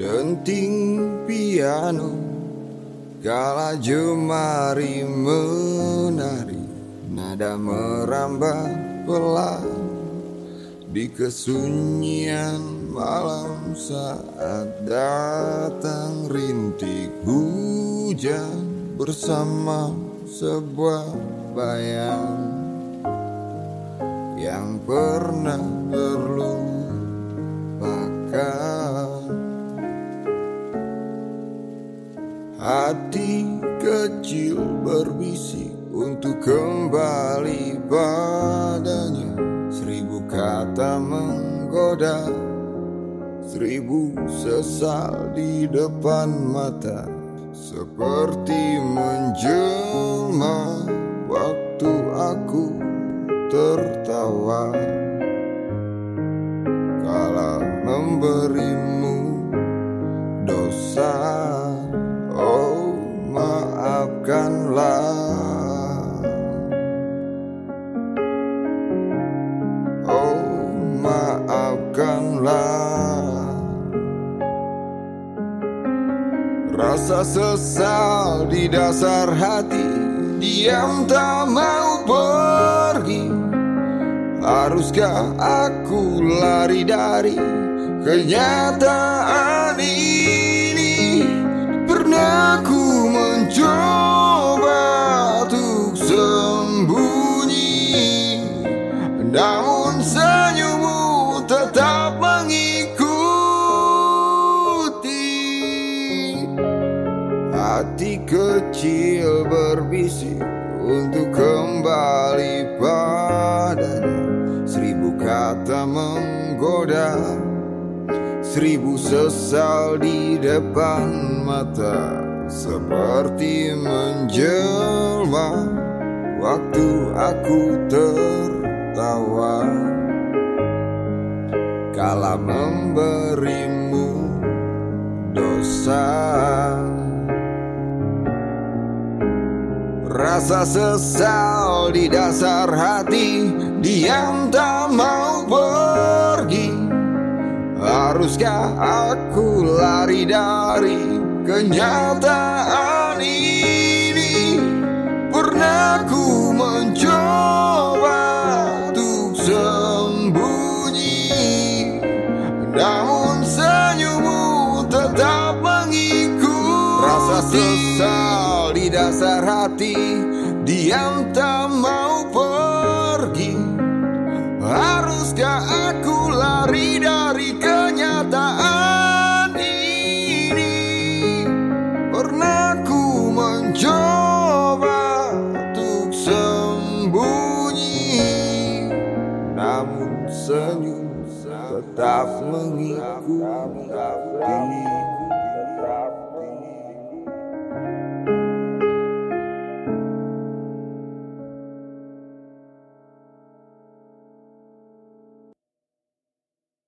denting piano Kala jemari menari. Nada merambat pelan Di kesunyian malam saat datang rintik hujan Bersama sebuah bayang Yang pernah terlupakan Hati kecil berbisik untuk kembali padanya. Seribu kata menggoda Seribu sesal di depan mata. Seperti menjelma Waktu aku tertawa. Kala memberimu maafkanlah. Maafkanlah. Rasa sesal di dasar hati Diam tak mau pergi. Haruskah aku lari dari kenyataan ini Hati kecil berbisik untuk kembali padanya. Seribu kata menggoda Seribu sesal di depan mata. Seperti menjelma Waktu aku tertawa. Kala memberimu dosa Rasa sesal di dasar hati Diam tak mau pergi. Haruskah aku lari dari kenyataan ini? Pernah ku mencoba untuk sembunyi Namun senyummu tetap mengikuti. Rasa sesal di dasar hati Diam tak mau pergi. Haruskah aku lari dari kenyataan ini? Pernah ku mencoba untuk sembunyi Namun senyum tetap mengikuti